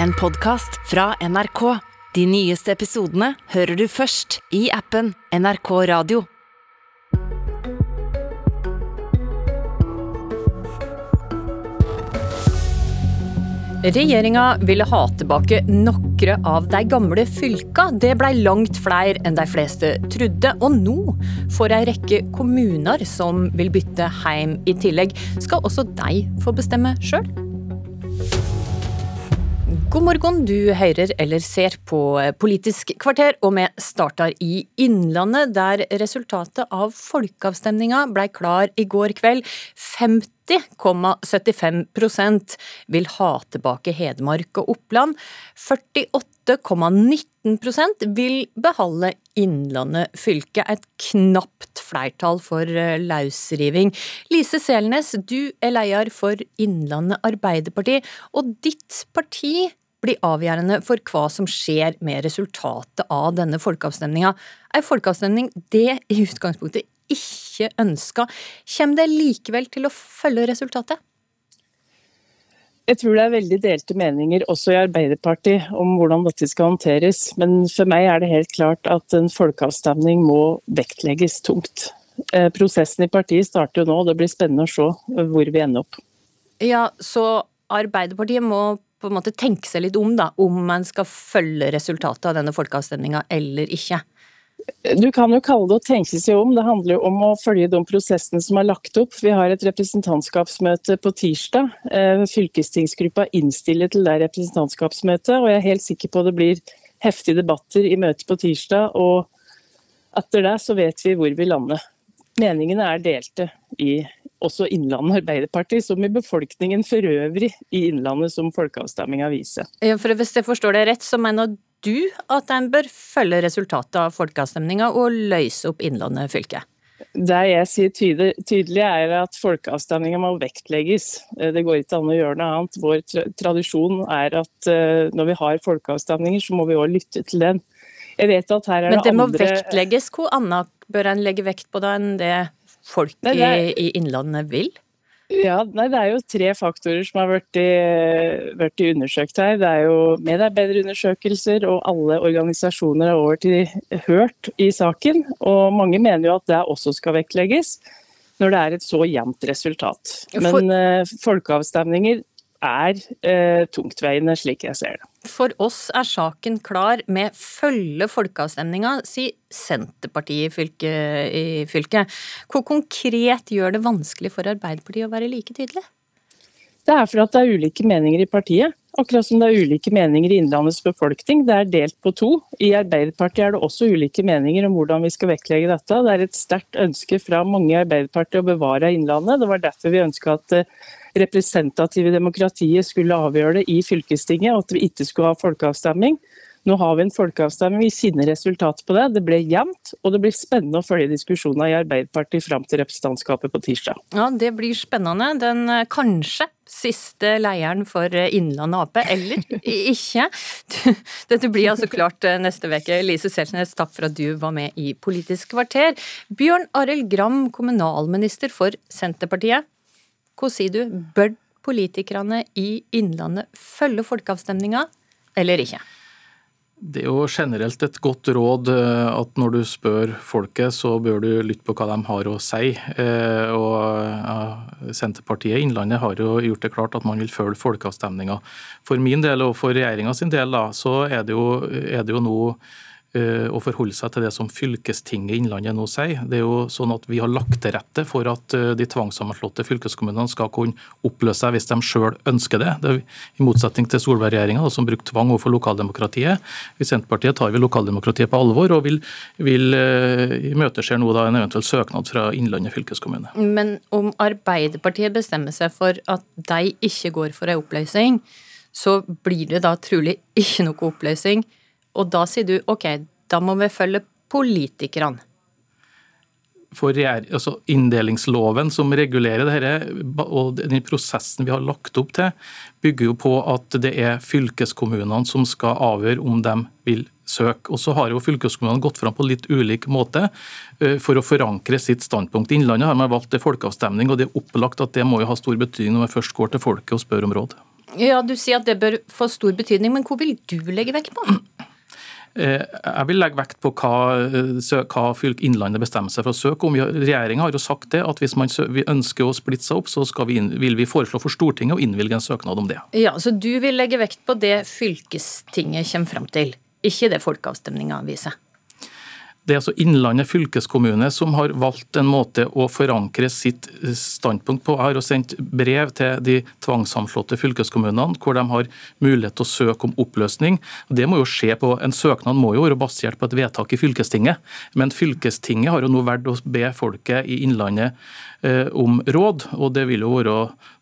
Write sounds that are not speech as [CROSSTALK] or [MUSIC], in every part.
en podkast fra NRK. De nyeste episodene hører du først i appen NRK Radio. Regjeringa ville ha tilbake nokre av de gamle fylka. Det blei langt flere enn de fleste trodde. Og nå får ei rekke kommuner som vil bytte heim i tillegg. Skal også de få bestemme sjøl? God morgen, du hører eller ser på Politisk kvarter, og vi starter i Innlandet, der resultatet av folkeavstemninga blei klar i går kveld. 50,75% vil ha tilbake Hedmark og Oppland. 48,19% vil beholde Innlandet fylke. Et knapt flertall for løsriving. Lise Selnes, du er leder for Innlandet Arbeiderparti, og ditt parti blir avgjørende for hva som skjer med resultatet av denne folkeavstemninga. Ei folkeavstemning det i utgangspunktet ikke ønska. Kommer det likevel til å følge resultatet? Jeg tror det er veldig delte meninger også i Arbeiderpartiet om hvordan dette skal håndteres. Men for meg er det helt klart at en folkeavstemning må vektlegges tungt. Prosessen i partiet starter jo nå, og det blir spennende å se hvor vi ender opp. Ja, Så Arbeiderpartiet må på en måte tenke seg litt om, da, om man skal følge resultatet av denne folkeavstemninga eller ikke? Du kan jo kalle det å tenke seg om. Det handler jo om å følge de prosessene som er lagt opp. Vi har et representantskapsmøte på tirsdag. Fylkestingsgruppa innstiller til det representantskapsmøtet, og jeg er helt sikker på det blir heftige debatter i møtet på tirsdag. Og etter det så vet vi hvor vi lander. Meningene er delte i også Innlandet Arbeiderparti, som i befolkningen for øvrig i Innlandet, som folkeavstemninga viser. Ja, for Hvis jeg forstår det rett, så mener du at en bør følge resultatet av folkeavstemninga og løse opp Innlandet fylke? Det jeg sier tydelig, er at folkeavstemninga må vektlegges. Det går ikke an å gjøre noe annet. Vår tradisjon er at når vi har folkeavstemninger, så må vi òg lytte til den. Jeg vet at her er Men det må andre... vektlegges. Hvor annet bør en legge vekt på da enn det folk Nei, er- i, i Innlandet vil? Ja, nei, Det er jo tre faktorer som har i, undersøkt her. Det er jo medarbeiderundersøkelser, og alle organisasjoner har over til hørt i saken. Og mange mener jo at det også skal vektlegges, når det er et så jevnt resultat. For- Men eh, folkeavstemninger er eh, tungtveiende, slik jeg ser det. For oss er saken klar. med følge folkeavstemninga, sier Senterpartiet i fylket, i fylket. Hvor konkret gjør det vanskelig for Arbeiderpartiet å være like tydelig? Det er fordi det er ulike meninger i partiet. Akkurat som det er ulike meninger i Innlandets befolkning. Det er delt på to. I Arbeiderpartiet er det også ulike meninger om hvordan vi skal vektlegge dette. Det er et sterkt ønske fra mange i Arbeiderpartiet å bevare Innlandet. Det var derfor vi ønska at det representative demokratiet skulle avgjøre det i fylkestinget, og at vi ikke skulle ha folkeavstemning. Nå har vi en folkeavstemning, vi kjenner resultatet på det. Det ble jevnt, og det blir spennende å følge diskusjonene i Arbeiderpartiet fram til representantskapet på tirsdag. Ja, det blir spennende. Den eh, kanskje siste lederen for eh, Innlandet Ap, eller ikke. [LAUGHS] Dette blir altså klart eh, neste uke. Lise Seltnes, takk for at du var med i Politisk kvarter. Bjørn Arild Gram, kommunalminister for Senterpartiet. Hva sier du, bør politikerne i Innlandet følge folkeavstemninga, eller ikke? Det er jo generelt et godt råd eh, at når du spør folket, så bør du lytte på hva de har å si. Eh, Og Senterpartiet i Innlandet har jo gjort det klart at man vil følge folkeavstemninga. For min del og for regjeringa sin del da, så er det jo, er det jo nå eh, å forholde seg til det som fylkestinget i Innlandet nå sier. Det er jo sånn at Vi har lagt til rette for at eh, de tvangssammenslåtte fylkeskommunene skal kunne oppløse seg hvis de sjøl ønsker det. det er I motsetning til Solberg-regjeringa, som brukte tvang overfor lokaldemokratiet. I Senterpartiet tar vi lokaldemokratiet på alvor og vil, vil uh, imøteser nå da en eventuell søknad fra Innlandet fylkeskommune. Men om Arbeiderpartiet bestemmer seg for at de ikke går for ei oppløsning, så blir det da trolig ikke noe oppløsning. Og da sier du ok, da må vi følge politikerne. for altså Inndelingsloven som regulerer dette, og den prosessen vi har lagt opp til, bygger jo på at det er fylkeskommunene som skal avgjøre om de vil søke. Og så har jo fylkeskommunene gått fram på litt ulik måte eh, for å forankre sitt standpunkt. Innlandet har man valgt det folkeavstemning, og det er opplagt at det må jo ha stor betydning når man først går til folket og spør om råd. Ja, Du sier at det bør få stor betydning, men hvor vil du legge vekt på? Eh, jeg vil legge vekt på hva, hva fylk Innlandet bestemmer seg for å søke om. Regjeringa har jo sagt det, at hvis man ønsker å splitte seg opp, så vi vil vi foreslå for Stortinget å innvilge en søknad om det. Ja, Så du vil legge vekt på det fylkestinget kommer fram til, ikke det folkeavstemninga viser? Det er altså Innlandet fylkeskommune som har valgt en måte å forankre sitt standpunkt på. Jeg har sendt brev til de tvangssamslåtte fylkeskommunene, hvor de har mulighet til å søke om oppløsning. Det må jo skje på, En søknad må jo være basert på et vedtak i fylkestinget, men fylkestinget har jo nå valgt å be folket i Innlandet Eh, om råd, og det vil jo være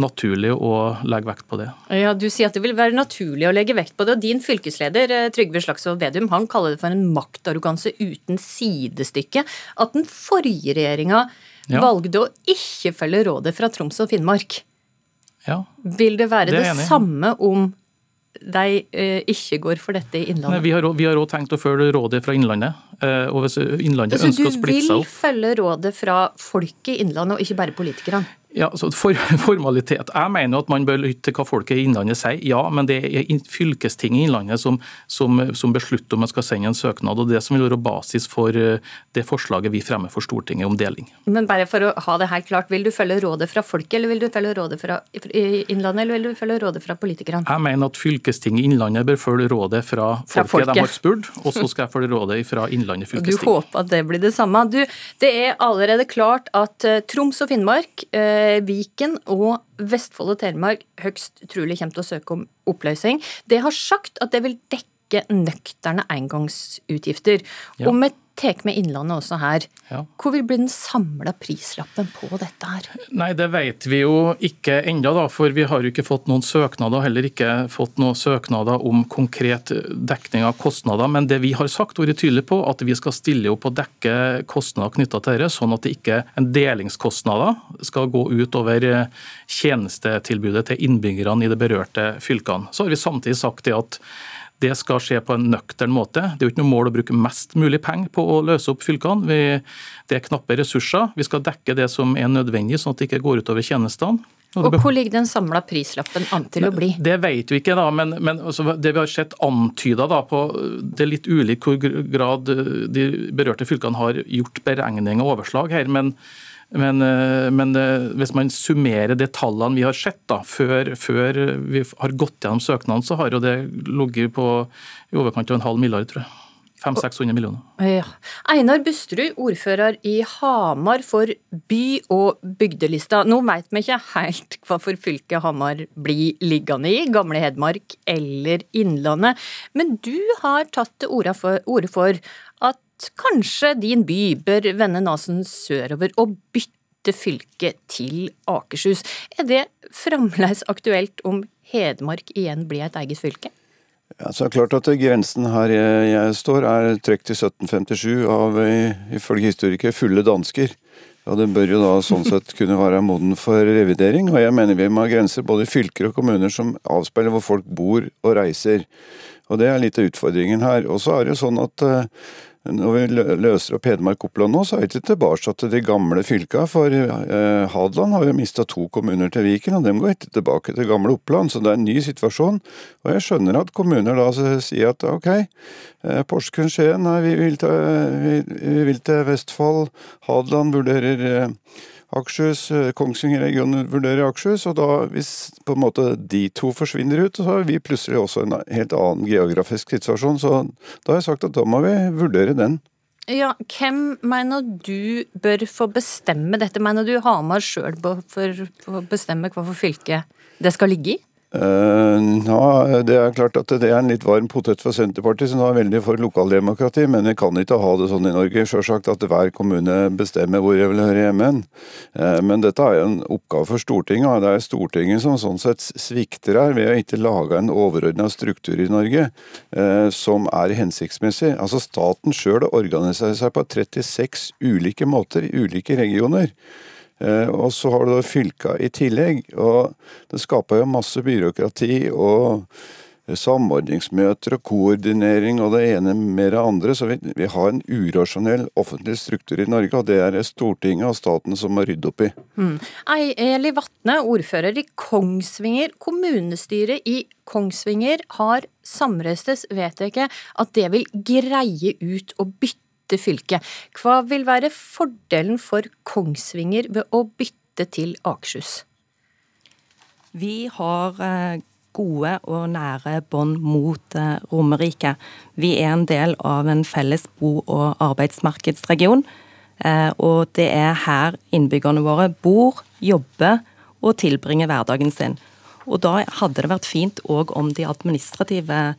naturlig å legge vekt på det. Ja, Du sier at det vil være naturlig å legge vekt på det. og Din fylkesleder eh, Trygve Slagsvold Vedum han kaller det for en maktarroganse uten sidestykke. At den forrige regjeringa ja. valgte å ikke følge rådet fra Troms og Finnmark. Ja, vil det være det, det samme om de eh, ikke går for dette i Innlandet? Nei, vi har òg tenkt å følge rådet fra Innlandet. Eh, og hvis Innlandet altså, ønsker å splitte seg opp Så du vil følge rådet fra folket i Innlandet, og ikke bare politikerne? Ja, så for, [LAUGHS] formalitet. Jeg mener at man bør lytte til hva folket i Innlandet sier, ja, men det er fylkestinget i Innlandet som, som, som, beslutter om man skal sende en søknad. og Det som vil være basis for eh, det forslaget vi fremmer for Stortinget om deling. Men bare for å ha det helt klart, Vil du følge rådet fra folket, eller vil du følge rådet fra Innlandet, eller vil du følge rådet fra politikerne? Jeg mener at fylkestinget i Innlandet bør følge rådet fra folket, fra folket. de har spurt, og så skal jeg følge rådet fra Innlandet [LAUGHS] fylkesting. Du håper at det blir det samme. Du, det er allerede klart at uh, Troms og Finnmark Eh, Viken og Vestfold og Telemark høgst trolig kommer til å søke om oppløsning. Det har sagt at det vil dekke nøkterne engangsutgifter. Ja. Og med tar med Innlandet også her. Ja. Hvor vil bli den samla prislappen på dette her? Nei, Det vet vi jo ikke ennå, for vi har jo ikke fått noen søknader. Heller ikke fått noen søknader om konkret dekning av kostnader. Men det vi har sagt vært tydelig på, at vi skal stille opp og dekke kostnader knytta til dette, sånn at det ikke en delingskostnader skal gå ut over tjenestetilbudet til innbyggerne i de berørte fylkene. Så har vi samtidig sagt det at det skal skje på en nøktern måte. Det er jo ikke noe mål å bruke mest mulig penger på å løse opp fylkene. Vi, det er knappe ressurser. Vi skal dekke det som er nødvendig, sånn at det ikke går utover tjenestene. Og, og Hvor ligger den samla prislappen an til å bli? Det vet vi ikke, da, men, men altså, det vi har sett antyda på Det er litt ulik hvor grad de berørte fylkene har gjort beregning og overslag her. men men, eh, men, det, hvis man summerer de tallene vi har sett da, før, før vi har gått gjennom søknaden, så har jo det ligget på i overkant av en halv milliard, tror jeg. 500-600 millioner. Ja. Einar Busterud, ordfører i Hamar for by- og bygdelista. Nå vet vi ikke helt hva for fylket Hamar blir liggende i, Gamle Hedmark eller Innlandet. Men du har tatt til orde for, for kanskje din by bør vende nesen sørover og bytte fylke til Akershus. Er det fremdeles aktuelt om Hedmark igjen blir et eget fylke? Ja, så er det klart at Grensen her jeg, står er trukket til 1757 av ifølge historikere fulle dansker. Ja, Det bør jo da sånn sett kunne være moden for revidering. Og jeg mener vi må ha grenser både i fylker og kommuner som avspeiler hvor folk bor og reiser. Og Det er litt av utfordringen her. Og så er det jo sånn at uh, når vi løser opp Hedmark-Oppland nå, så er vi ikke tilbake til de gamle fylka. For eh, Hadeland har jo mista to kommuner til Viken, og dem går ikke tilbake til gamle Oppland. Så det er en ny situasjon. Og jeg skjønner at kommuner da sier at ok, eh, Porsgrunn, Skien, vi, vi, vi, vil til Vestfold. Hadeland vurderer eh, Akershus, eh, Kongsvinger-regionen vurderer Akershus, og da hvis på en måte de to forsvinner ut, så har vi plutselig også en helt annen geografisk situasjon. Så da har jeg sagt at da må vi vurdere den. Ja, Hvem mener du bør få bestemme dette? Mener du Hamar sjøl bør få bestemme for fylke det skal ligge i? Ja, Det er klart at det er en litt varm potet for Senterpartiet, som er veldig for lokaldemokrati. Men vi kan ikke ha det sånn i Norge. Selvsagt at hver kommune bestemmer hvor jeg vil høre hjemme. Uh, men dette er jo en oppgave for Stortinget. og Det er Stortinget som sånn sett svikter her ved å ikke lage en overordna struktur i Norge uh, som er hensiktsmessig. Altså Staten sjøl organiserer seg på 36 ulike måter i ulike regioner. Eh, og så har du da fylka i tillegg. Og det skaper jo masse byråkrati og samordningsmøter og koordinering og det ene med det andre. Så vi, vi har en urasjonell offentlig struktur i Norge, og det er Stortinget og staten som må rydde opp i. Mm. Eli Vatne, ordfører i Kongsvinger. Kommunestyret i Kongsvinger har samrøstes ikke at det vil greie ut å bytte fylke. Hva vil være fordelen for Kongsvinger ved å bytte til Akershus? Vi har eh, gode og nære bånd mot eh, Romerike. Vi er en del av en felles bo- og arbeidsmarkedsregion. Eh, og det er her innbyggerne våre bor, jobber og tilbringer hverdagen sin. Og da hadde det vært fint òg om de administrative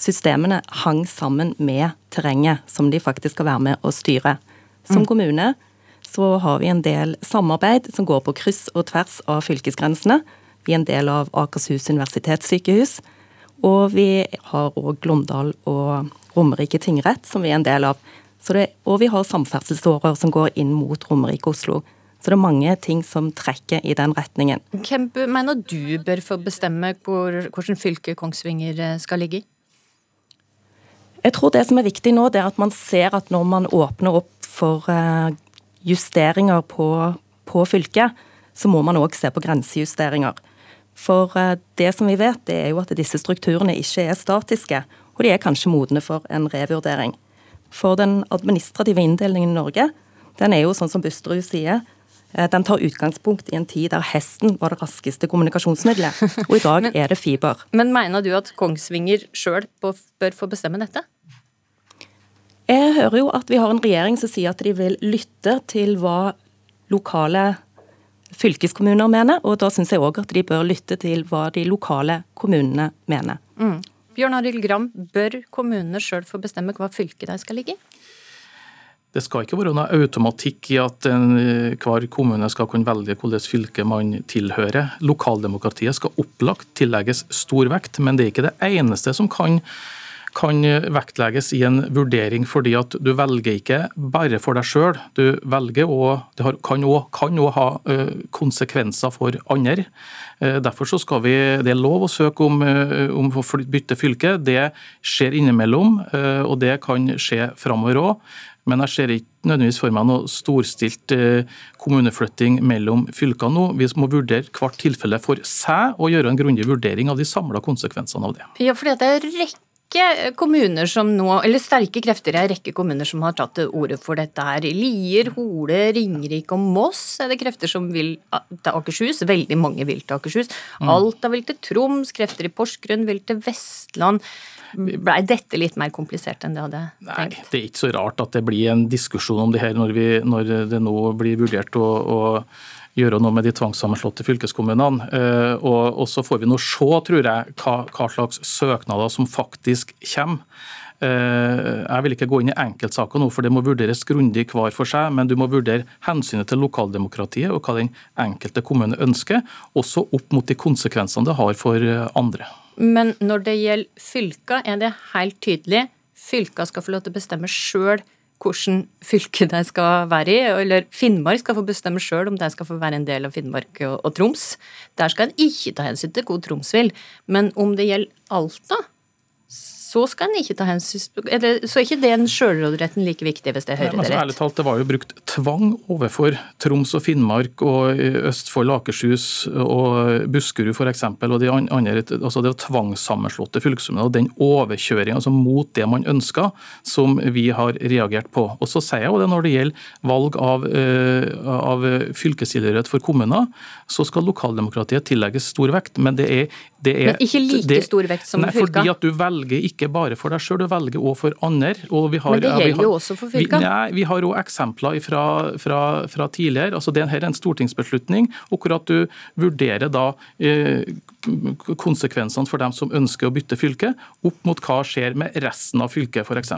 systemene hang sammen med terrenget som de faktisk skal være med å styre. Som mm. kommune så har vi en del samarbeid som går på kryss og tvers av fylkesgrensene. Vi er en del av Akershus universitetssykehus. Og vi har òg Glåmdal og Romerike tingrett, som vi er en del av. Det, og vi har samferdselsårer som går inn mot Romerike Oslo. Så det er mange ting som trekker i den retningen. Hvem mener du bør få bestemme hvor, hvordan fylket Kongsvinger eh, skal ligge i? Jeg tror det som er viktig nå, det er at man ser at når man åpner opp for eh, justeringer på, på fylket, så må man òg se på grensejusteringer. For eh, det som vi vet, det er jo at disse strukturene ikke er statiske, og de er kanskje modne for en revurdering. For den administrative inndelingen i Norge, den er jo sånn som Busterud sier, den tar utgangspunkt i en tid der hesten var det raskeste kommunikasjonsmiddelet, og i dag [LAUGHS] men, er det fiber. Men mener du at Kongsvinger sjøl bør få bestemme dette? Jeg hører jo at vi har en regjering som sier at de vil lytte til hva lokale fylkeskommuner mener, og da syns jeg òg at de bør lytte til hva de lokale kommunene mener. Mm. Bjørn Arild Gram, bør kommunene sjøl få bestemme hva fylket de skal ligge i? Det skal ikke være noe automatikk i at en, hver kommune skal kunne velge hvilket fylke man tilhører. Lokaldemokratiet skal opplagt tillegges stor vekt, men det er ikke det eneste som kan kan vektlegges i en vurdering, fordi at du velger ikke bare for deg sjøl. Du velger og Det kan òg ha konsekvenser for andre. Derfor så skal vi, Det er lov å søke om, om å bytte fylke. Det skjer innimellom, og det kan skje framover òg. Men jeg ser ikke nødvendigvis for meg noe storstilt kommuneflytting mellom fylkene nå. Vi må vurdere hvert tilfelle for seg og gjøre en grundig vurdering av de samla konsekvensene av det. Ja, fordi det er rekke kommuner som nå, eller sterke krefter i en rekke kommuner som har tatt til orde for dette her. Lier, Hole, Ringerike og Moss er det krefter som vil til Akershus. Veldig mange vil til Akershus. Mm. Alta vil til Troms, krefter i Porsgrunn vil til Vestland. Blei dette litt mer komplisert enn det hadde tenkt? Nei, det er ikke så rart at det blir en diskusjon om det her når, vi, når det nå blir vurdert å, å gjøre noe med de tvangssammenslåtte fylkeskommunene. Eh, og, så får vi nå se, tror jeg, hva, slags søknader som faktisk kommer. Eh, jeg vil ikke gå inn i enkeltsaker nå, for det må vurderes grundig hver for seg. Men du må vurdere hensynet til lokaldemokratiet og hva den enkelte kommune ønsker, også opp mot de konsekvensene det har for andre. Men når det gjelder fylka, er det helt tydelig. Fylka skal få lov til å bestemme sjøl hvordan fylke de skal være i. Eller Finnmark skal få bestemme sjøl om de skal få være en del av Finnmark og, og Troms. Der skal en ikke ta hensyn til hvor Troms vil. Men om det gjelder Alta, så skal en ikke ta hensyn Så er ikke den sjølråderetten like viktig, hvis jeg hører Nei, det rett? Ærlig talt, det var jo brukt tvang overfor Troms og Finnmark og Østfold, Akershus og Buskerud f.eks. Og de andre, altså det tvangssammenslåtte fylkeskommunene og den overkjøringa altså mot det man ønsker, som vi har reagert på. Og så sier jeg jo det når det gjelder valg av, av fylkestilhørighet for kommuner, så skal lokaldemokratiet tillegges stor vekt. Men det er, det er Men ikke like det, stor vekt som fylka? Fordi at du velger ikke ikke bare for deg sjøl, du velger òg for andre. Har, Men det gjelder har, jo også for fylkene? Nei, vi har òg eksempler fra, fra, fra, tidligere. altså Det er en stortingsbeslutning, akkurat du vurderer da eh, konsekvensene for dem som ønsker å bytte fylke, opp mot hva skjer med resten av fylket f.eks.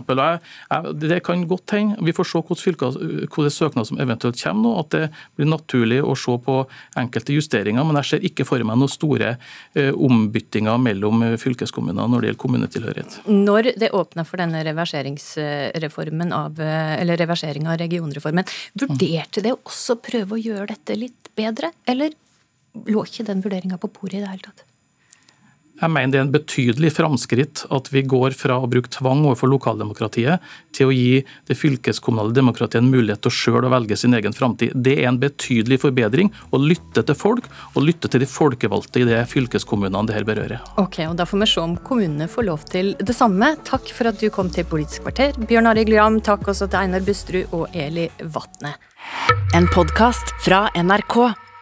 Det kan godt hende, vi får se hvilke søknader som eventuelt kommer nå, at det blir naturlig å se på enkelte justeringer. Men jeg ser ikke for meg noen store eh, ombyttinger mellom fylkeskommuner når det gjelder kommunetilhørighet. Når det åpna for denne reverseringsreformen av, eller reversering av regionreformen, vurderte det også å prøve å gjøre dette litt bedre, eller lå ikke den vurderinga på bordet i det hele tatt? Jeg mener det er en betydelig framskritt at vi går fra å bruke tvang overfor lokaldemokratiet til å gi det fylkeskommunale demokratiet en mulighet til sjøl å velge sin egen framtid. Det er en betydelig forbedring å lytte til folk, og lytte til de folkevalgte i det fylkeskommunene det her berører. Ok, og Da får vi se om kommunene får lov til det samme. Takk for at du kom til Politisk kvarter. Bjørn Arild Gram, takk også til Einar Busterud og Eli Vatne. En podkast fra NRK.